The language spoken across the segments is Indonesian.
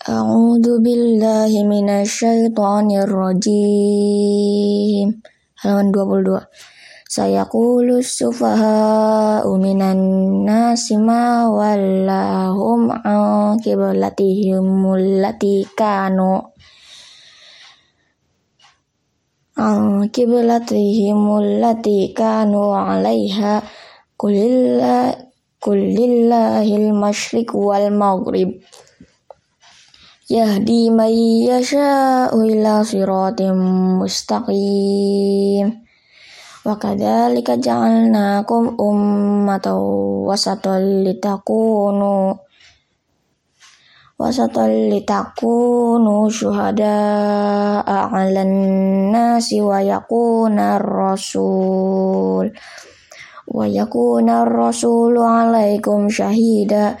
A'udzu billahi minasyaitonir rajim. Halaman 22. Sayaqulu sufaha'u minan nasi ma wallahum an qiblatihim kanu an qiblatihim allati kanu 'alaiha kulillahil masyriq wal maghrib yahdi man yasha'u ila siratim mustaqim. Wa kadzalika ja'alnakum ummatan wasatan litakunu wasatan litakunu syuhada'a 'alan nasi wa yakuna rasul wa yakuna rasulu 'alaikum syahida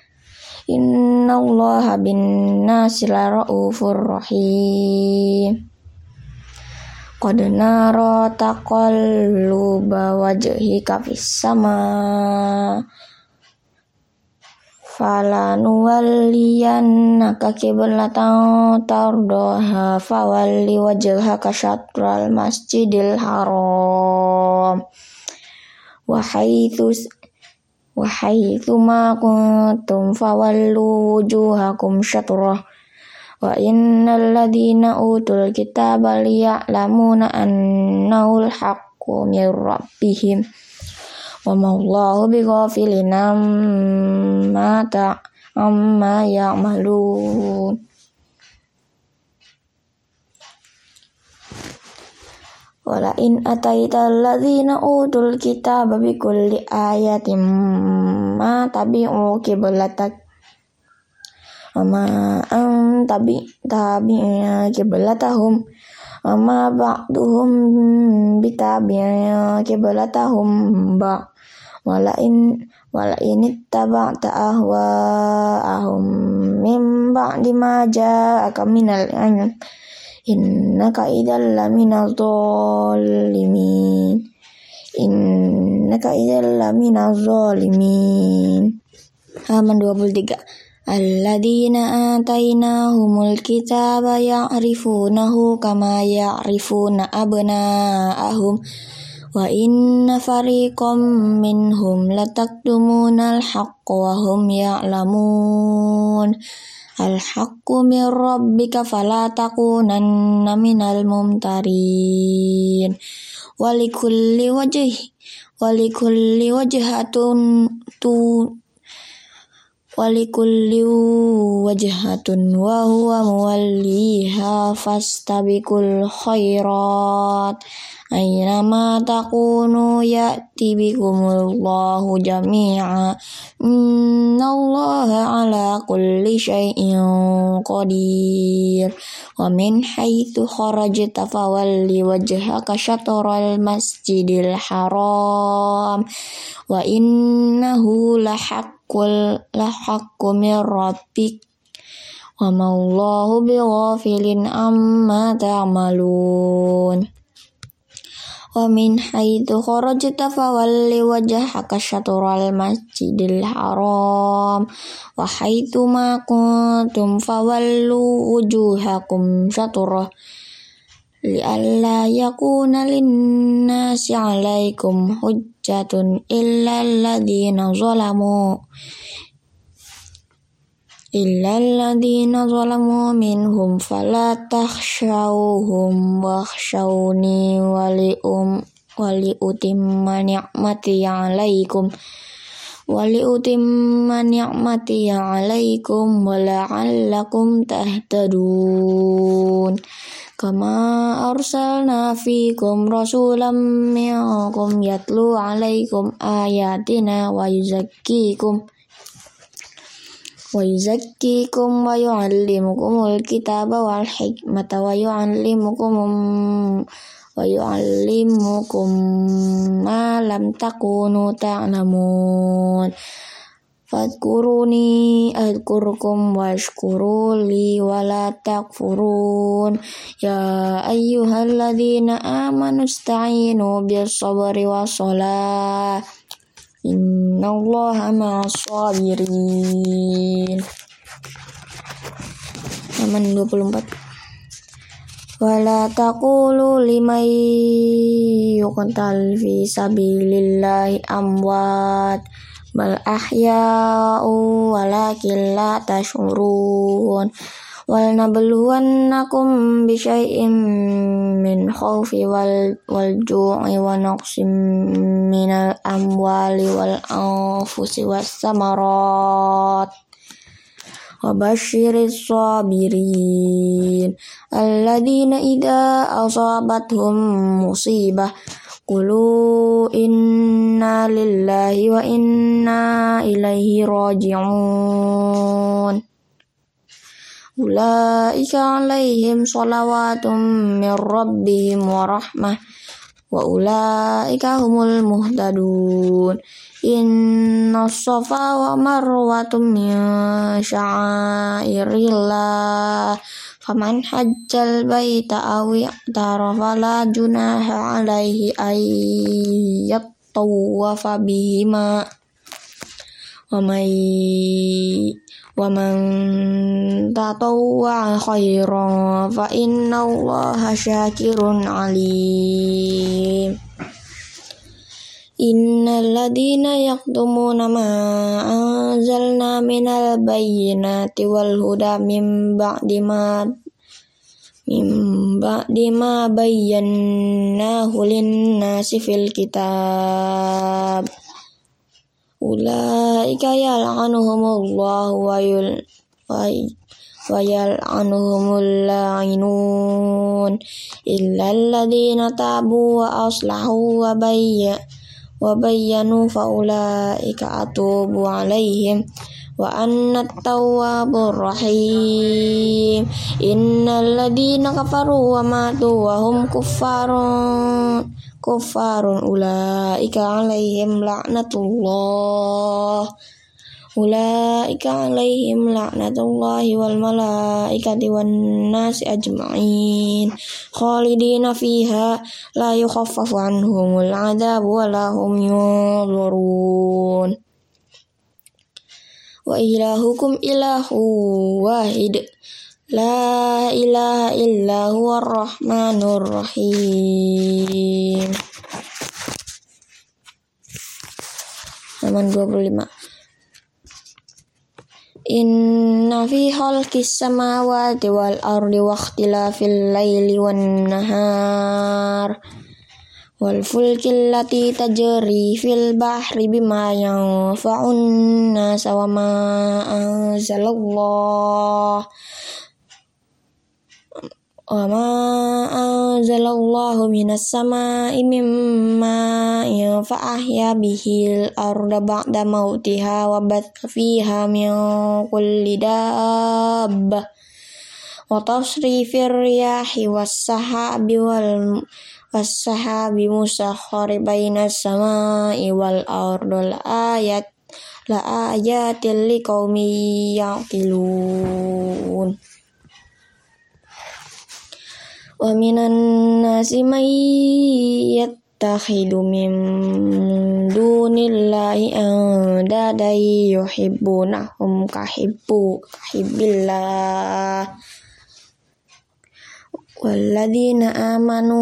Innallaha bin nasi ra'ufur rahim. Qad nara taqalluba wajhika fis sama fala nuwalliyannaka qiblatan tardaha fawalli wajhaka syatral masjidil haram wa haitsu wa haitsu ma kuntum fawallu wujuhakum syatrah wa innal ladzina utul kitaba liya'lamuna annahul haqqu min rabbihim wa ma Allahu bighafilin amma ta amma ya'malun Wala in ataita alladzina utul kitaba bi kulli ayatin ma tabi'u qiblatak ama an tabi tabi qiblatahum ama ba'duhum bitabi'a qiblatahum ba wala in wala in ittaba'ta ahwa'ahum min ba'di ma ja'aka minal ilm innaka idzal laminaz zalimin innaka idzal laminaz zalimin halaman 23 Alladzina atainahumul kitaba ya'rifunahu kama ya'rifuna abna'ahum wa inna fariqam minhum lataktumunal haqqa wa hum ya'lamun Al-haqqu min rabbika fala takunanna minal mumtarin. Walikulli wajh walikulli wajhatun tu walikulli wajhatun wa huwa muwalliha fastabiqul khairat. Aynama takunu ya'ti bikumullahu jami'a. Innallaha ala kulli syai'in qadir. Wa min haitsu kharajta fawalli wajhaka syatral masjidil haram. Wa innahu lahaqqul lahaqqu min rabbik Wa Allahu bighafilin amma ta'malun. Wa min haitsu kharajta fawalli wajhaka syatral masjidil haram. Wa haitsu ma kuntum fawallu wujuhakum syatrah li'alla yakuna linnasi 'alaikum hujjatun illa alladziina zalamu illa alladziina zalamu minhum fala takhshawhum wakhshawni wali um wali utimma ni'mati 'alaikum wali utimma ni'mati 'alaikum wa la'allakum tahtadun kama arsalna fikum rasulam minkum yatlu 'alaikum ayatina wa yuzakkikum ويزكيكم ويعلمكم الكتاب والحكمة ويعلمكم ويعلمكم ما لم تكونوا تعلمون Fadkuruni adkurkum washkuruli wala takfurun. Ya ayyuhalladzina amanu ista'inu bis sabri was salah Innallaha ma'as sabirin aman 24 Wala takulu limai yukuntal fi sabilillahi amwat bal ahya'u walakin la tashurun wal nabluwannakum bi syai'in min khawfi wal wal ju'i wa naqsim minal amwali wal anfusi was samarat وبشر الصابرين الذين إذا أصابتهم مصيبة Kulu inna lillahi wa inna ilaihi raji'un. Ulaika alaihim salawatum min rabbihim wa rahmah wa ulaika humul muhtadun. Inna sofa wa marwatum min sya'airillah. Faman hajjal baita awi tara fala junaha alaihi ayat tawafa bihima. Wa may wa man tatawwa khairan fa innallaha syakirun alim. Innalladzina yaktumuna ma anzalna minal bayyinati wal huda min ba'di ma min ba'di ma hulin linnasi fil kitab. Ulaika yal'anuhumullahu wa yul wa yal'anuhumul la'inun. Illa ladzina tabu wa aslahu wa bayyana وبينوا فأولئك أتوب عليهم وأنا التواب الرحيم. إن الذين كفروا وماتوا وهم كفار كفار أولئك عليهم لعنة الله. Ulaika alaihim laknatullahi wal malaikati wan nasi ajma'in. Khalidina fiha la yukhaffafu anhumul adab wa lahum yunzurun. Wa ilahukum ilahu wahid. La ilaha illa huwa rahmanur rahim. Halaman 25 Inna fi khalqis samawati wal ardi wa ikhtilafil laili wan nahar wal fulki allati tajri fil bahri bima yanfa'un nas wa ma anzalallahu minas sama'i mimma'in fa'ahya bihil arda ba'da mautiha wa batha fiha min kulli dabba wa tasrifir riyahi was sahabi wal was sahabi musakhari bainas sama'i wal ardul ayat la ayatil liqaumi yaqilun wa minan nasi may yattakhidu min dunillahi andada yuhibbunahum kahibbu kahibbillah. Walladina amanu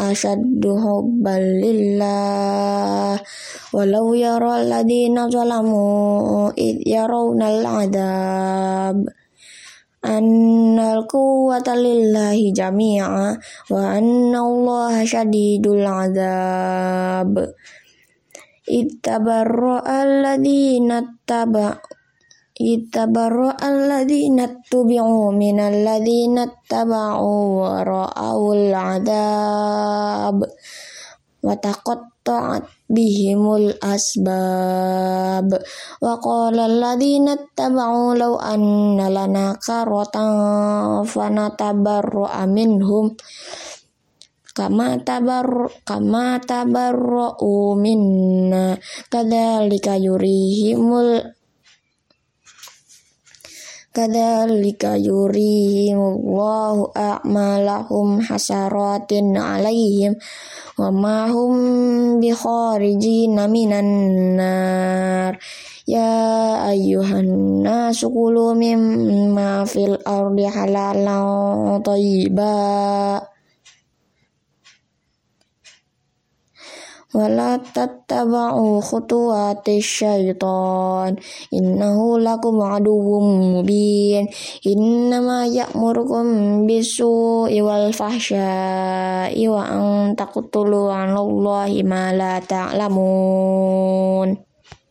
ashaddu hubban lillah. Walau yara alladina zalamu id yarawna al-adab annal quwwata lillahi jami'a wa anna allaha syadidul azab ittabarra alladhina taba ittabarra alladhina tubi'u min alladhina taba'u wa ra'awul adab وتقطعت بهم الأسباب وقال الذين اتبعوا لو أن لنا كرة فنتبرأ منهم kama tabar kama tabarra'u minna kadzalika yurihimul kadzalika yurihimullahu a'malahum hasaratin alaihim wa ma hum bi minan nar ya ayyuhan nasu kulu mimma fil ardi halalan thayyiban tattaba'u khutuwati syaitan innahu lakum aduwwum mubin innama ya'murukum bisu'i wal fahsya'i wa an taqtulu 'alallahi ma la ta'lamun